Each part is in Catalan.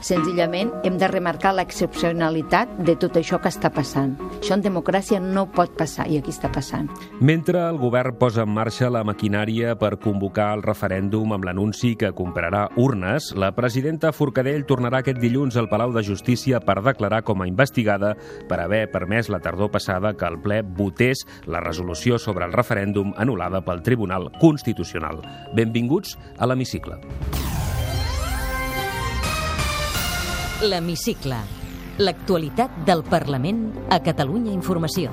Senzillament hem de remarcar l'excepcionalitat de tot això que està passant. Això en democràcia no pot passar i aquí està passant. Mentre el govern posa en marxa la maquinària per convocar el referèndum amb l'anunci que comprarà urnes, la presidenta Forcadell tornarà aquest dilluns al Palau de Justícia per declarar com a investigada per haver permès la tardor passada que el ple votés la resolució sobre el referèndum anul·lada pel Tribunal Constitucional. Benvinguts a l'Hemicicle. L'Hemicicle. L'actualitat del Parlament a Catalunya Informació.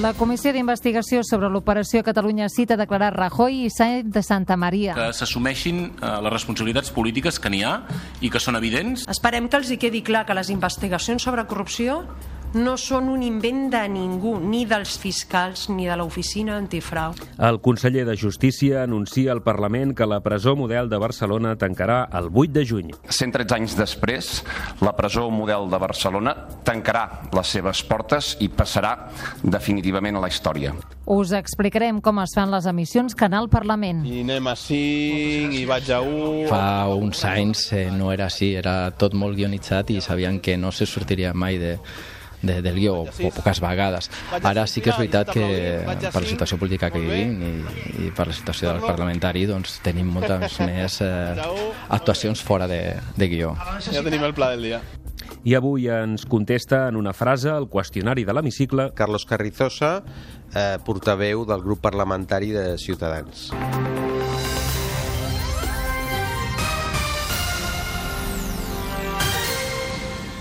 La Comissió d'Investigació sobre l'operació Catalunya cita a declarar Rajoy i Sáenz de Santa Maria. que s'assumeixin eh, les responsabilitats polítiques que n'hi ha i que són evidents. Esperem que els hi quedi clar que les investigacions sobre corrupció no són un invent de ningú, ni dels fiscals ni de l'oficina antifrau. El conseller de Justícia anuncia al Parlament que la presó model de Barcelona tancarà el 8 de juny. 113 anys després, la presó model de Barcelona tancarà les seves portes i passarà definitivament a la història. Us explicarem com es fan les emissions Canal Parlament. i anem a 5 i vaig a 1 Fa uns anys eh, no era així, era tot molt guionitzat i sabien que no se sortiria mai de, de, del guió, o poques vegades. Ara sí que és veritat que per la situació política que vivim i, i per la situació del parlamentari doncs, tenim moltes més eh, actuacions fora de, de guió. ja tenim el pla del dia I avui ens contesta en una frase el qüestionari de l'hemicicle Carlos Carrizosa, eh, portaveu del grup parlamentari de Ciutadans.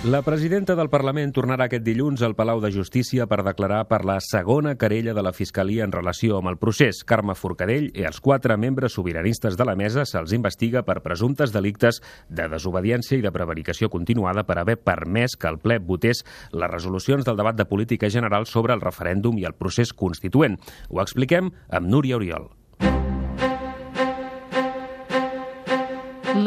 La presidenta del Parlament tornarà aquest dilluns al Palau de Justícia per declarar per la segona querella de la Fiscalia en relació amb el procés. Carme Forcadell i els quatre membres sobiranistes de la mesa se'ls investiga per presumptes delictes de desobediència i de prevaricació continuada per haver permès que el ple votés les resolucions del debat de política general sobre el referèndum i el procés constituent. Ho expliquem amb Núria Oriol.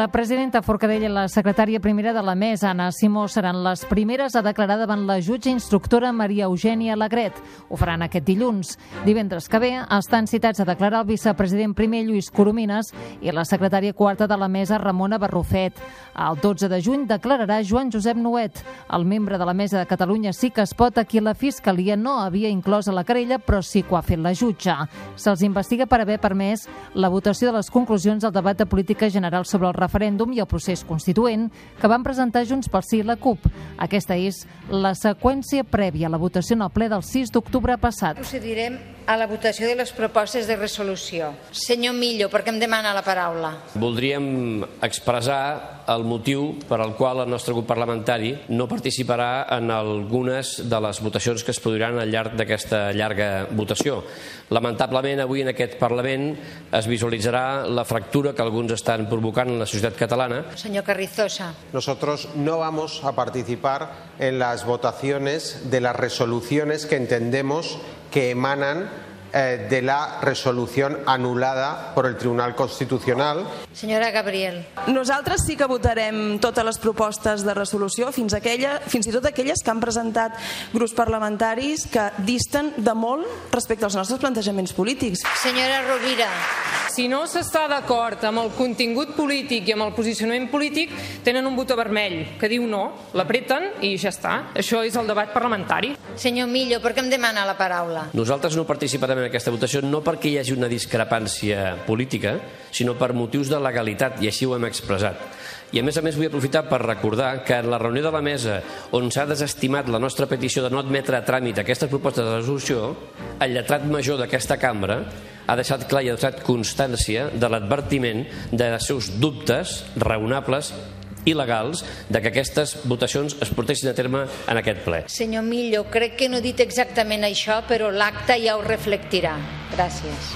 La presidenta Forcadell i la secretària primera de la mesa, Anna Simó, seran les primeres a declarar davant la jutge instructora Maria Eugènia Lagret. Ho faran aquest dilluns. Divendres que ve estan citats a declarar el vicepresident primer Lluís Coromines i la secretària quarta de la mesa Ramona Barrufet. El 12 de juny declararà Joan Josep Nuet, el membre de la mesa de Catalunya sí que es pot a qui la Fiscalia no havia inclòs a la querella, però sí que ho ha fet la jutge. Se'ls investiga per haver permès la votació de les conclusions del debat de política general sobre el referèndum i el procés constituent que van presentar Junts pel Sí i la CUP. Aquesta és la seqüència prèvia a la votació en el ple del 6 d'octubre passat. Procedirem a la votació de les propostes de resolució. Senyor Millo, per què em demana la paraula? Voldríem expressar el motiu per al qual el nostre grup parlamentari no participarà en algunes de les votacions que es produiran al llarg d'aquesta llarga votació. Lamentablement, avui en aquest Parlament es visualitzarà la fractura que alguns estan provocant en la societat catalana Senyor Carrizosa. Nosotros no vamos a participar en las votaciones de las resoluciones que entendemos que emanan eh, de la resolución anulada por el Tribunal Constitucional. Senyora Gabriel. Nosaltres sí que votarem totes les propostes de resolució, fins, aquella, fins i tot aquelles que han presentat grups parlamentaris que disten de molt respecte als nostres plantejaments polítics. Senyora Rovira. Si no s'està d'acord amb el contingut polític i amb el posicionament polític, tenen un botó vermell que diu no, l'apreten i ja està. Això és el debat parlamentari. Senyor Millo, per què em demana la paraula? Nosaltres no participarem en aquesta votació no perquè hi hagi una discrepància política, sinó per motius de legalitat, i així ho hem expressat. I a més a més vull aprofitar per recordar que en la reunió de la mesa on s'ha desestimat la nostra petició de no admetre a tràmit aquestes propostes de resolució, el lletrat major d'aquesta cambra ha deixat clar i ha deixat constància de l'advertiment dels seus dubtes raonables i legals de que aquestes votacions es portessin a terme en aquest ple. Senyor Millo, crec que no he dit exactament això, però l'acte ja ho reflectirà. Gràcies.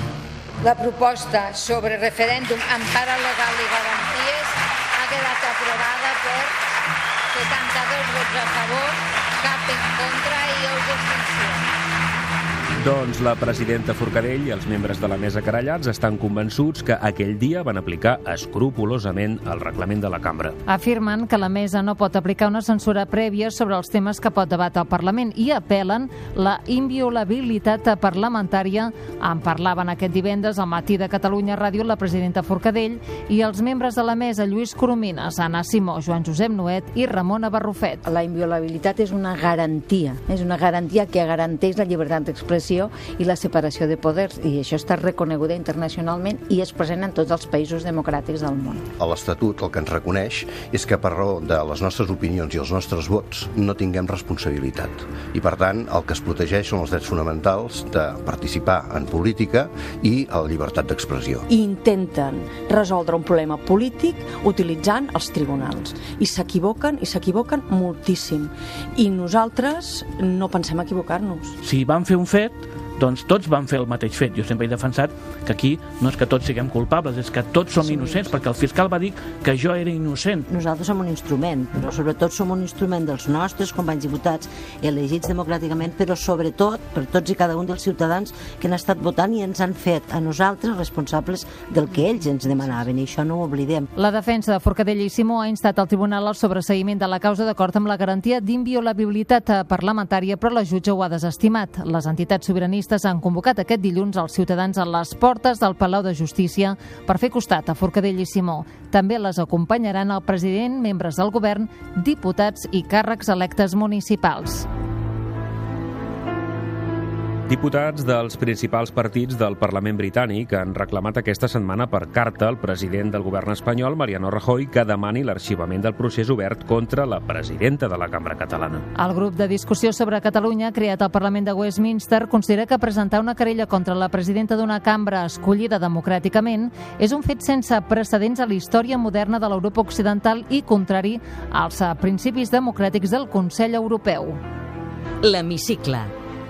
La proposta sobre referèndum amb para legal i garanties ha quedat aprovada per 72 vots a favor, cap en contra i 11 abstencions. Doncs la presidenta Forcadell i els membres de la mesa querellats estan convençuts que aquell dia van aplicar escrupulosament el reglament de la cambra. Afirmen que la mesa no pot aplicar una censura prèvia sobre els temes que pot debatre el Parlament i apel·len la inviolabilitat parlamentària. En parlaven aquest divendres al matí de Catalunya Ràdio la presidenta Forcadell i els membres de la mesa Lluís Coromines, Anna Simó, Joan Josep Noet i Ramona Barrufet. La inviolabilitat és una garantia, és una garantia que garanteix la llibertat d'expressió i la separació de poders i això està reconeguda internacionalment i és present en tots els països democràtics del món. L'Estatut el que ens reconeix és que per raó de les nostres opinions i els nostres vots no tinguem responsabilitat i per tant el que es protegeix són els drets fonamentals de participar en política i la llibertat d'expressió. Intenten resoldre un problema polític utilitzant els tribunals i s'equivoquen i s'equivoquen moltíssim i nosaltres no pensem equivocar-nos. Si van fer un fet, doncs tots van fer el mateix fet. Jo sempre he defensat que aquí no és que tots siguem culpables, és que tots som innocents, perquè el fiscal va dir que jo era innocent. Nosaltres som un instrument, però sobretot som un instrument dels nostres companys diputats elegits democràticament, però sobretot per tots i cada un dels ciutadans que han estat votant i ens han fet a nosaltres responsables del que ells ens demanaven, i això no ho oblidem. La defensa de Forcadell i Simó ha instat al tribunal el sobreseïment de la causa d'acord amb la garantia d'inviolabilitat parlamentària, però la jutge ho ha desestimat. Les entitats sobiranistes han convocat aquest dilluns els ciutadans a les portes del Palau de Justícia per fer costat a Forcadell i Simó. També les acompanyaran el president, membres del govern, diputats i càrrecs electes municipals. Diputats dels principals partits del Parlament britànic han reclamat aquesta setmana per carta al president del govern espanyol, Mariano Rajoy, que demani l'arxivament del procés obert contra la presidenta de la cambra catalana. El grup de discussió sobre Catalunya, creat al Parlament de Westminster, considera que presentar una querella contra la presidenta d'una cambra escollida democràticament és un fet sense precedents a la història moderna de l'Europa Occidental i contrari als principis democràtics del Consell Europeu. L'Hemicicle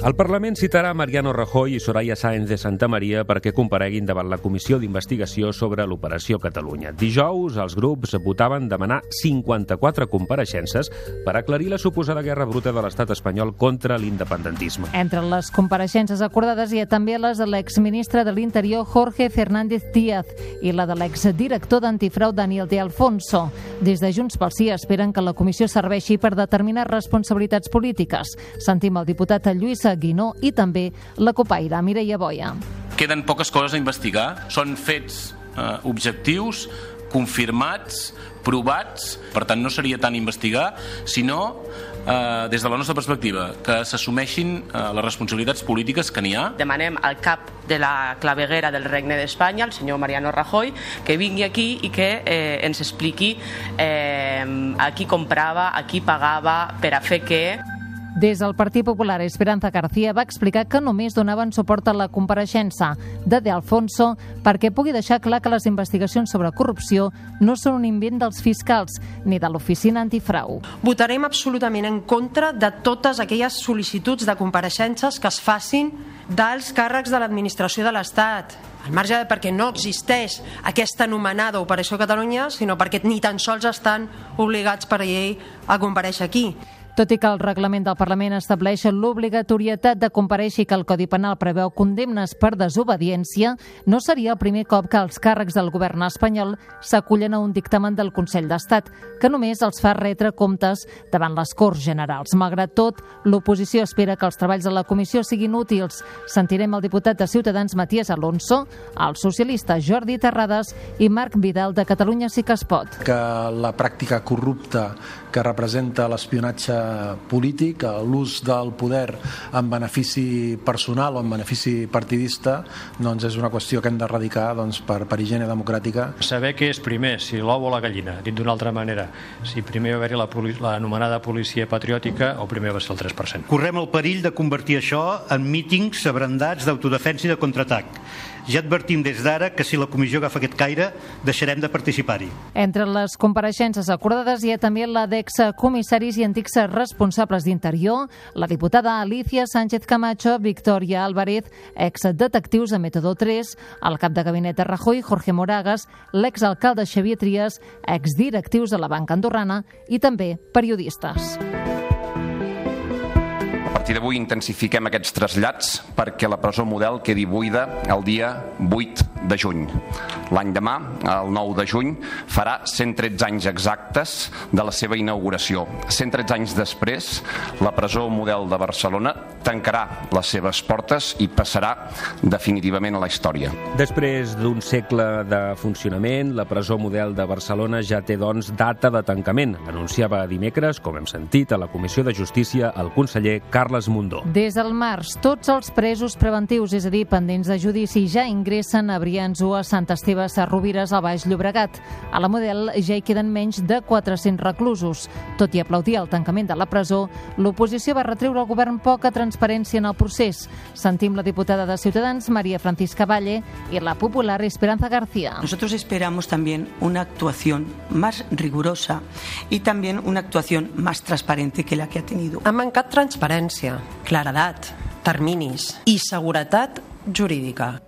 El Parlament citarà Mariano Rajoy i Soraya Sáenz de Santa Maria perquè compareguin davant la Comissió d'Investigació sobre l'Operació Catalunya. Dijous, els grups votaven demanar 54 compareixences per aclarir la suposada guerra bruta de l'estat espanyol contra l'independentisme. Entre les compareixences acordades hi ha també les de l'exministre de l'Interior Jorge Fernández Díaz i la de l'exdirector d'Antifrau Daniel de Alfonso. Des de Junts pel Sí esperen que la comissió serveixi per determinar responsabilitats polítiques. Sentim el diputat Lluís Guinó i també la copaire Mireia Boia. Queden poques coses a investigar. Són fets eh, objectius, confirmats, provats, per tant no seria tant investigar, sinó eh, des de la nostra perspectiva, que s'assumeixin eh, les responsabilitats polítiques que n'hi ha. Demanem al cap de la claveguera del Regne d'Espanya, el senyor Mariano Rajoy, que vingui aquí i que eh, ens expliqui eh, a qui comprava, a qui pagava, per a fer què. Des del Partit Popular, Esperanza García va explicar que només donaven suport a la compareixença de De Alfonso perquè pugui deixar clar que les investigacions sobre corrupció no són un invent dels fiscals ni de l'oficina antifrau. Votarem absolutament en contra de totes aquelles sol·licituds de compareixences que es facin dels càrrecs de l'administració de l'Estat, al marge de perquè no existeix aquesta anomenada Operació Catalunya, sinó perquè ni tan sols estan obligats per llei a compareixer aquí. Tot i que el reglament del Parlament estableix l'obligatorietat de compareixer que el Codi Penal preveu condemnes per desobediència, no seria el primer cop que els càrrecs del govern espanyol s'acullen a un dictamen del Consell d'Estat, que només els fa retre comptes davant les Corts Generals. Malgrat tot, l'oposició espera que els treballs de la comissió siguin útils. Sentirem el diputat de Ciutadans Matías Alonso, el socialista Jordi Terrades i Marc Vidal de Catalunya Sí que es pot. Que la pràctica corrupta que representa l'espionatge polític, l'ús del poder en benefici personal o en benefici partidista, doncs és una qüestió que hem d'erradicar doncs, per, per higiene democràtica. Saber què és primer, si l'ou o la gallina, dit d'una altra manera. Si primer va haver-hi la, l'anomenada policia patriòtica o primer va ser el 3%. Correm el perill de convertir això en mítings abrandats d'autodefensa i de contraatac Ja advertim des d'ara que si la comissió agafa aquest caire, deixarem de participar-hi. Entre les compareixences acordades hi ha també la d'excomissaris i antics responsables d'Interior, la diputada Alicia Sánchez Camacho, Victoria Álvarez, exdetectius de Método 3, el cap de gabinet de Rajoy, Jorge Moragas, l'exalcalde Xavier Trias, exdirectius de la Banca Andorrana i també periodistes. Partir d'avui intensifiquem aquests trasllats perquè la presó model quedi buida el dia 8 de juny. L'any demà, el 9 de juny, farà 113 anys exactes de la seva inauguració. 113 anys després, la presó model de Barcelona tancarà les seves portes i passarà definitivament a la història. Després d'un segle de funcionament, la presó model de Barcelona ja té, doncs, data de tancament. L'anunciava dimecres, com hem sentit, a la Comissió de Justícia el conseller Carles Mundó. Des del març, tots els presos preventius, és a dir, pendents de judici, ja ingressen a Brians o a Sant Esteve Sarrovires al Baix Llobregat. A la Model ja hi queden menys de 400 reclusos. Tot i aplaudir el tancament de la presó, l'oposició va retreure al govern poca transparència en el procés. Sentim la diputada de Ciutadans, María Francisca Valle, i la popular Esperanza García. Nosotros esperamos también una actuación más rigurosa y también una actuación más transparente que la que ha tenido. Ha mancat transparència, claredat, terminis i seguretat jurídica.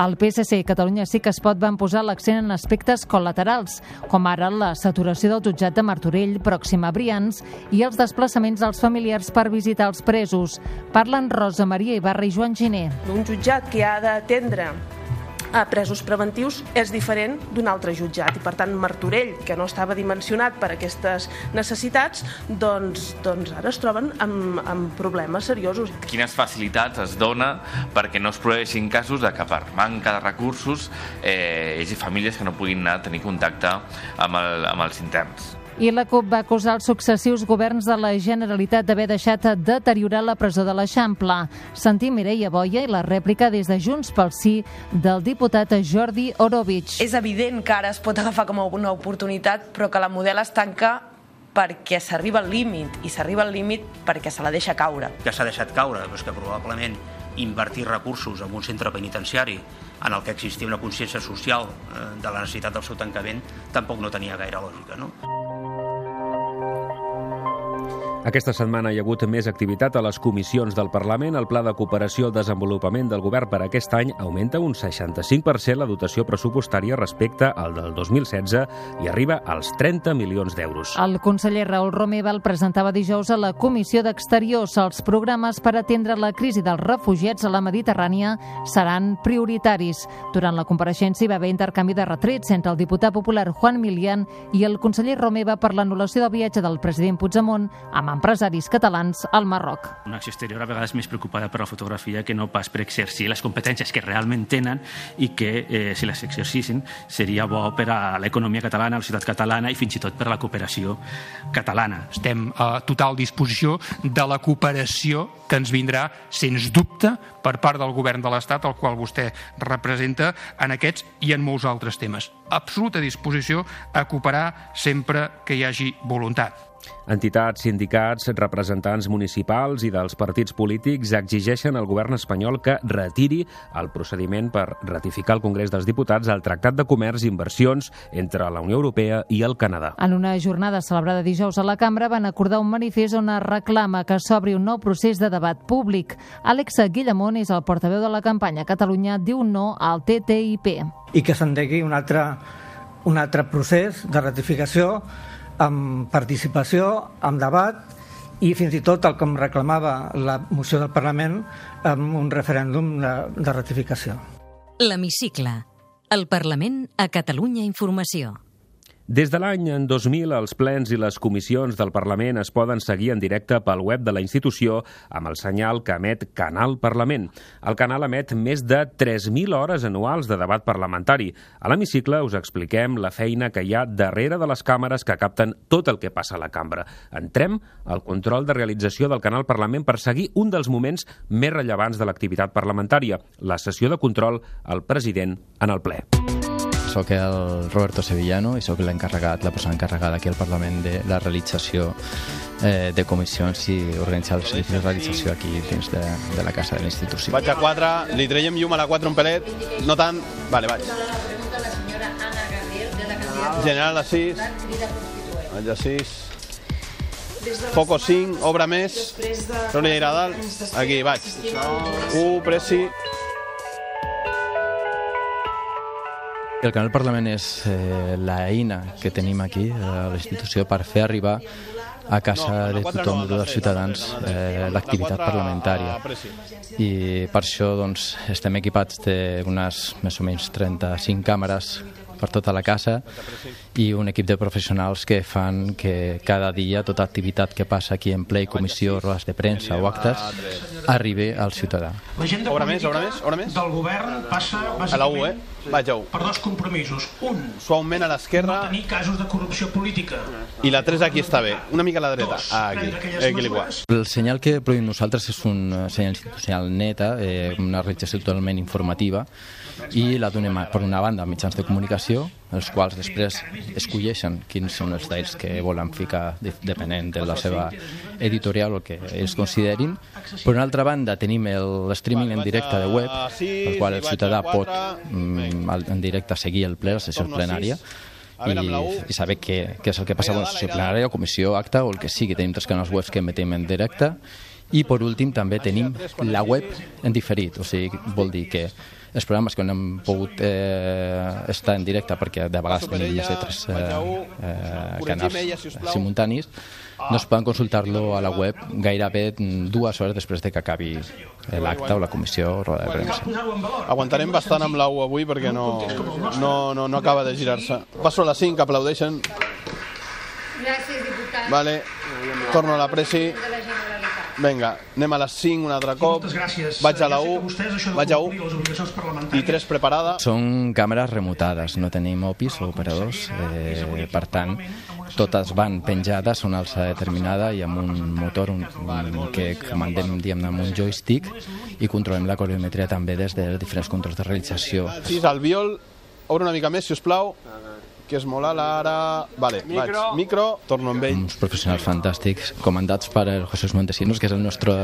El PSC i Catalunya sí que es pot van posar l'accent en aspectes col·laterals, com ara la saturació del jutjat de Martorell, pròxim a Brians, i els desplaçaments dels familiars per visitar els presos. Parlen Rosa Maria Ibarra i Joan Giner. Un jutjat que ha d'atendre a presos preventius és diferent d'un altre jutjat i per tant Martorell, que no estava dimensionat per aquestes necessitats, doncs, doncs ara es troben amb, amb problemes seriosos. Quines facilitats es dona perquè no es produeixin casos de que per manca de recursos eh, hi hagi famílies que no puguin anar a tenir contacte amb, el, amb els interns. I la CUP va acusar els successius governs de la Generalitat d'haver deixat deteriorar la presó de l'Eixample. Sentim Mireia Boia i la rèplica des de Junts pel Sí del diputat Jordi Orovich. És evident que ara es pot agafar com a una oportunitat, però que la model es tanca perquè s'arriba al límit, i s'arriba al límit perquè se la deixa caure. Que s'ha deixat caure, doncs que probablement invertir recursos en un centre penitenciari en el que existia una consciència social eh, de la necessitat del seu tancament tampoc no tenia gaire lògica. No? Aquesta setmana hi ha hagut més activitat a les comissions del Parlament. El Pla de Cooperació al Desenvolupament del Govern per aquest any augmenta un 65% la dotació pressupostària respecte al del 2016 i arriba als 30 milions d'euros. El conseller Raül Romeva el presentava dijous a la Comissió d'Exteriors. Els programes per atendre la crisi dels refugiats a la Mediterrània seran prioritaris. Durant la compareixença hi va haver intercanvi de retrets entre el diputat popular Juan Milian i el conseller Romeva per l'anul·lació del viatge del president Puigdemont amb empresaris catalans al Marroc. Una acció exterior a vegades més preocupada per la fotografia que no pas per exercir les competències que realment tenen i que, eh, si les exercissin, seria bo per a l'economia catalana, la ciutat catalana i fins i tot per a la cooperació catalana. Estem a total disposició de la cooperació que ens vindrà, sens dubte, per part del govern de l'Estat, el qual vostè representa, en aquests i en molts altres temes. Absoluta disposició a cooperar sempre que hi hagi voluntat. Entitats, sindicats, representants municipals i dels partits polítics exigeixen al govern espanyol que retiri el procediment per ratificar al Congrés dels Diputats el Tractat de Comerç i Inversions entre la Unió Europea i el Canadà. En una jornada celebrada dijous a la Cambra van acordar un manifest on es reclama que s'obri un nou procés de debat públic. Àlex Guillamón és el portaveu de la campanya Catalunya diu no al TTIP. I que s'endegui un altre, un altre procés de ratificació amb participació, amb debat i fins i tot el que em reclamava la moció del Parlament amb un referèndum de, de ratificació. L'Hemicicle. El Parlament a Catalunya Informació. Des de l'any 2000, els plens i les comissions del Parlament es poden seguir en directe pel web de la institució amb el senyal que emet Canal Parlament. El canal emet més de 3.000 hores anuals de debat parlamentari. A l'hemicicle us expliquem la feina que hi ha darrere de les càmeres que capten tot el que passa a la cambra. Entrem al control de realització del Canal Parlament per seguir un dels moments més rellevants de l'activitat parlamentària, la sessió de control al president en el ple. Sóc el Roberto Sevillano i sóc l'encarregat, la persona encarregada aquí al Parlament de la realització eh, de comissions i organitzar de realització aquí dins de, de la casa de la institució. Vaig a 4, li traiem llum a la 4 un pelet, no tant, vale, vaig. General a 6, vaig a 6, Foco 5, obra més, Roli a dalt, aquí, vaig. 1, pressi, El Canal Parlament és eh, l'eina que tenim aquí a la institució per fer arribar a casa de tothom, de dels ciutadans, eh, l'activitat parlamentària. I per això doncs, estem equipats d'unes més o menys 35 càmeres per tota la casa i un equip de professionals que fan que cada dia tota activitat que passa aquí en ple, comissió, rodes de premsa o actes arribi al ciutadà. L'agenda obra més, obra més, obra més. del govern passa A la U, eh? Vaig a U. per dos compromisos. Un, Suaument a l'esquerra no tenir casos de corrupció política. i la 3 aquí està bé. Una mica a la dreta. Ah, aquí. Eh, aquí l'igual. El senyal que produïm nosaltres és un eh, senyal institucional neta, eh, una realització totalment informativa, i la donem per una banda a mitjans de comunicació, els quals després escolleixen quins són els d'ells que volen ficar de- depenent de la seva editorial o que ells considerin. Per una altra banda tenim el streaming en directe de web, el qual el ciutadà pot mm, en directe seguir el ple, la sessió plenària, i, i saber què, què és el que passa a la sessió plenària, comissió, acte o el que sigui. Tenim tres canals webs que emetem en directe i per últim també tenim la web en diferit, o sigui, vol dir que els programes que no hem pogut eh, estar en directe perquè de vegades tenim més de tres eh, eh, canals simultanis no es poden consultar-lo a la web gairebé dues hores després de que acabi l'acte o la comissió o roda de premsa. Aguantarem bastant amb l'U avui perquè no, no, no, no acaba de girar-se. Passo a la 5, aplaudeixen. Gràcies, diputat. Vale, torno a la pressi. Vinga, anem a les 5 un altre cop. Moltes gràcies. Vaig a la Ja sé que 1, vostès això de vaig a complir les obligacions 1 parlamentàries i 3 preparada. Són càmeres remutades, no tenim opis o operadors, eh, per tant, totes van penjades, són alça determinada i amb un motor un, un, que comandem diguem amb un joystick i controlem la coreometria també des dels diferents controls de realització. 6 al viol, obre una mica més, si us plau, que és molt alt ara... Vale, vaig. Micro, torno amb ell. uns professionals fantàstics comandats per el José Montesinos que és el nostre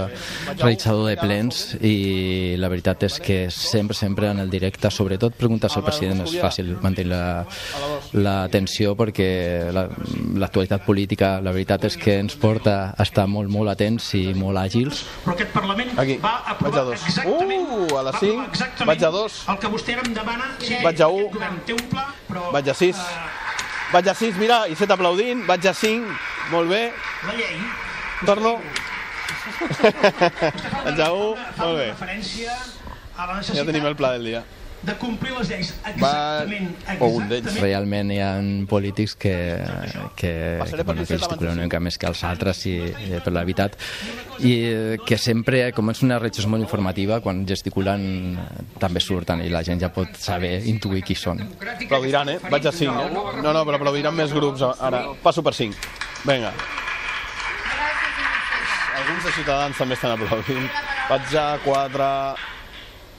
realitzador de plens i la veritat és que sempre, sempre en el directe, sobretot preguntes al president és fàcil mantenir la, la tensió perquè la- l'actualitat política la veritat és que ens porta a estar molt, molt atents i molt àgils Però aquest Parlament Aquí, va vaig a aprovar dos. exactament, Uh, a la aprovar exactament vaig a dos. el que vostè ara em demana. Sí, Vaig a u. aquest govern té un pla, però Vaig a 6. Vaig a 6, mira, i 7 aplaudint. Vaig a 5, molt bé. Torno. Vaig a 1, fa molt bé. referència a la Ja tenim el pla del dia. De complir les lleis Va... exactament, O un d'ells. exactament realment hi ha polítics que, que, Passaré que, per bueno, que gesticulen una mica més que els altres i, i per la veritat i eh, que sempre, com és una reacció molt informativa quan gesticulen eh, també surten i la gent ja pot saber intuir qui són Aplaudiran, eh? Vaig a 5, eh? No, no, però aplaudiran més grups ara. Passo per 5. Vinga. Alguns de Ciutadans també estan aplaudint. Vaig a 4...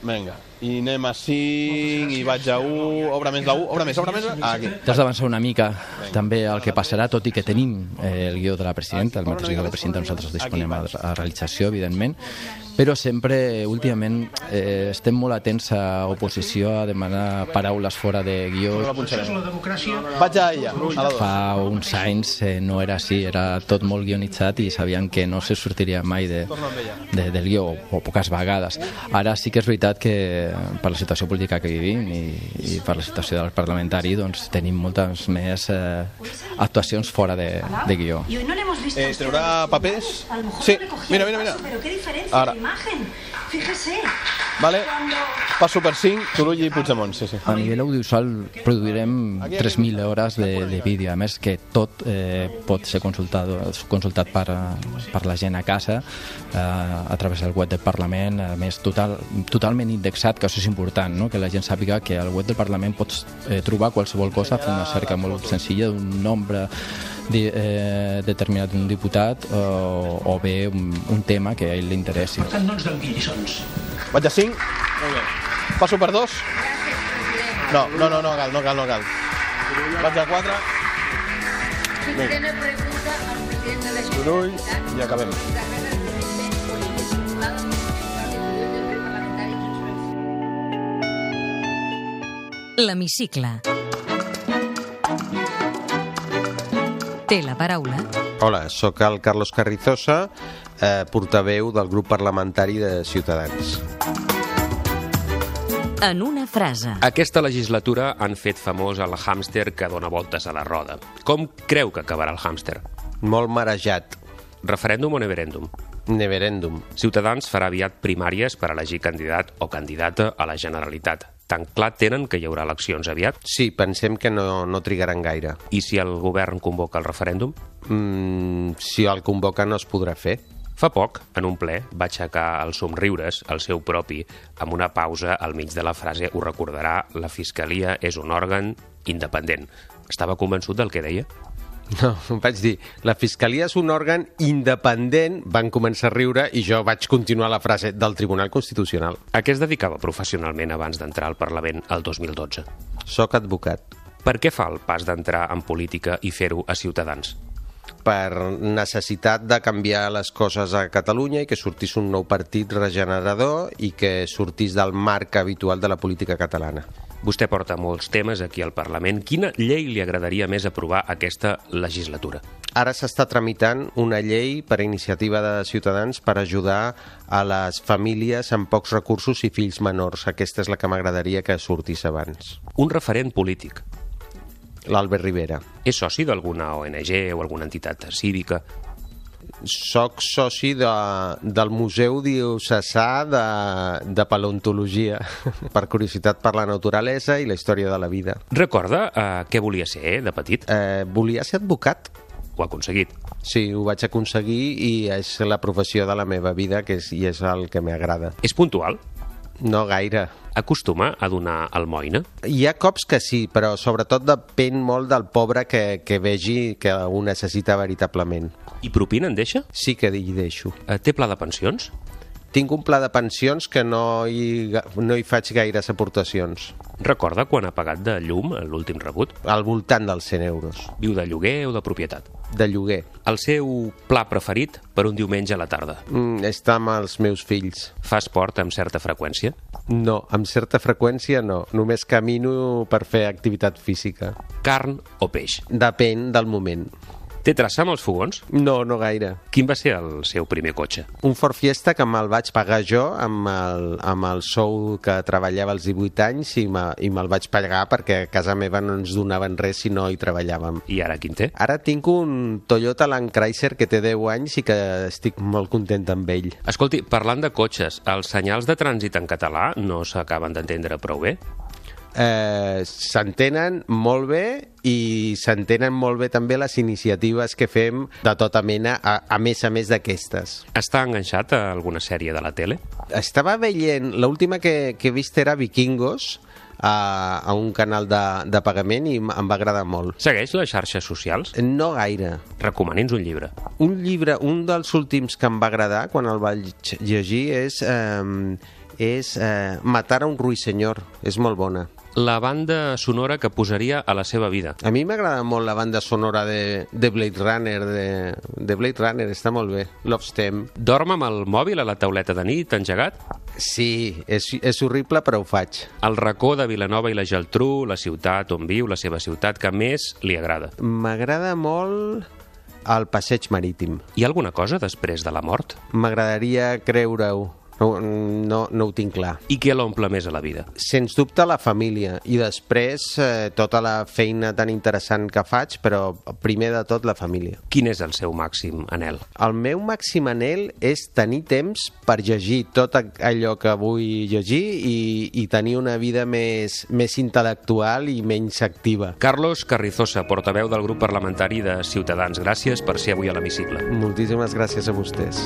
Vinga. I anem a 5, i vaig a 1, obre més la 1, obre més, obre més... Ah, aquí. T'has d'avançar una mica també el que passarà, tot i que tenim eh, el guió de la presidenta, el mateix guió de la presidenta, nosaltres disponem a, a realització, evidentment, però sempre, últimament, eh, estem molt atents a oposició a demanar paraules fora de guió. Això és la democràcia. Vaig a ella, a la 2. Fa uns anys eh, no era així, era tot molt guionitzat i sabien que no se sortiria mai de, de, del guió, o poques vegades. Ara sí que és veritat que per la situació política que vivim i, i per la situació del parlamentari doncs tenim moltes més eh, actuacions fora de, de guió. Eh, ¿traurà papers? Sí, mira, mira, mira. Pero imagen. Fíjese, Vale. Passo per 5, Turull i Puigdemont, sí, sí. A nivell audiovisual produirem 3.000 hores de, de vídeo, a més que tot eh, pot ser consultat, consultat per, per la gent a casa eh, a través del web del Parlament, a més total, totalment indexat, que això és important, no? que la gent sàpiga que al web del Parlament pots eh, trobar qualsevol cosa fent una cerca molt senzilla d'un nombre di, eh, determinat d'un diputat o, o bé un, un tema que a ell li interessi. Per tant, no ens doni lliçons. Vaig a 5. Molt bé. Passo per 2. No, no, no, no cal, no cal, no cal. Vaig al 4. Tiene pregunta al presidente de la Turull i acabem. L'hemicicle. Té la paraula Hola, sóc el Carlos Carrizosa, eh, portaveu del grup parlamentari de Ciutadans. en una frase. Aquesta legislatura han fet famós el hàmster que dona voltes a la roda. Com creu que acabarà el hàmster? Molt marejat. Referèndum o neverèndum? Neverèndum. Ciutadans farà aviat primàries per elegir candidat o candidata a la Generalitat. Tan clar tenen que hi haurà eleccions aviat? Sí, pensem que no, no trigaran gaire. I si el govern convoca el referèndum? Mm, si el convoca no es podrà fer. Fa poc, en un ple, va aixecar els somriures, el seu propi, amb una pausa al mig de la frase «Ho recordarà, la Fiscalia és un òrgan independent». Estava convençut del que deia? No, vaig dir, la Fiscalia és un òrgan independent, van començar a riure i jo vaig continuar la frase del Tribunal Constitucional. A què es dedicava professionalment abans d'entrar al Parlament el 2012? Soc advocat. Per què fa el pas d'entrar en política i fer-ho a Ciutadans? Per necessitat de canviar les coses a Catalunya i que sortís un nou partit regenerador i que sortís del marc habitual de la política catalana. Vostè porta molts temes aquí al Parlament. Quina llei li agradaria més aprovar aquesta legislatura? Ara s'està tramitant una llei per iniciativa de Ciutadans per ajudar a les famílies amb pocs recursos i fills menors. Aquesta és la que m'agradaria que sortís abans. Un referent polític. L'Albert Rivera. És soci d'alguna ONG o alguna entitat cívica? Soc soci de, del Museu Diocesà de, de Paleontologia, per curiositat per la naturalesa i la història de la vida. Recorda eh, què volia ser eh, de petit? Eh, volia ser advocat. Ho ha aconseguit? Sí, ho vaig aconseguir i és la professió de la meva vida que és, i és el que m'agrada. És puntual? No gaire. Acostuma a donar almoina? Hi ha cops que sí, però sobretot depèn molt del pobre que, que vegi que ho necessita veritablement. I propina en deixa? Sí que hi deixo. Eh, té pla de pensions? Tinc un pla de pensions que no hi, no hi faig gaires aportacions. Recorda quan ha pagat de llum l'últim rebut? Al voltant dels 100 euros. Viu de lloguer o de propietat? De lloguer. El seu pla preferit per un diumenge a la tarda? Mm, està amb els meus fills. Fa esport amb certa freqüència? No, amb certa freqüència no. Només camino per fer activitat física. Carn o peix? Depèn del moment. Té traça amb els fogons? No, no gaire. Quin va ser el seu primer cotxe? Un Ford Fiesta que me'l vaig pagar jo amb el, amb el sou que treballava als 18 anys i, me, i me'l vaig pagar perquè a casa meva no ens donaven res si no hi treballàvem. I ara quin té? Ara tinc un Toyota Land Chrysler que té 10 anys i que estic molt content amb ell. Escolti, parlant de cotxes, els senyals de trànsit en català no s'acaben d'entendre prou bé? Eh, s'entenen molt bé i s'entenen molt bé també les iniciatives que fem de tota mena, a, a més a més d'aquestes. Està enganxat a alguna sèrie de la tele? Estava veient, l'última que, que he vist era Vikingos, a, a un canal de, de pagament i em va agradar molt. Segueix les xarxes socials? No gaire. Recomani'ns un llibre. Un llibre, un dels últims que em va agradar quan el vaig llegir és, eh, és eh, Matar a un ruissenyor. És molt bona la banda sonora que posaria a la seva vida. A mi m'agrada molt la banda sonora de, de Blade Runner, de, de Blade Runner, està molt bé. Love Stem. Dorm amb el mòbil a la tauleta de nit, engegat? Sí, és, és horrible, però ho faig. El racó de Vilanova i la Geltrú, la ciutat on viu, la seva ciutat que més li agrada? M'agrada molt el passeig marítim. Hi ha alguna cosa després de la mort? M'agradaria creure-ho. No, no, no ho tinc clar. I què l'omple més a la vida? Sens dubte la família i després eh, tota la feina tan interessant que faig, però primer de tot la família. Quin és el seu màxim anel? El meu màxim anel és tenir temps per llegir tot allò que vull llegir i, i tenir una vida més, més intel·lectual i menys activa. Carlos Carrizosa, portaveu del grup parlamentari de Ciutadans. Gràcies per ser avui a l'hemicicle. Moltíssimes gràcies a vostès.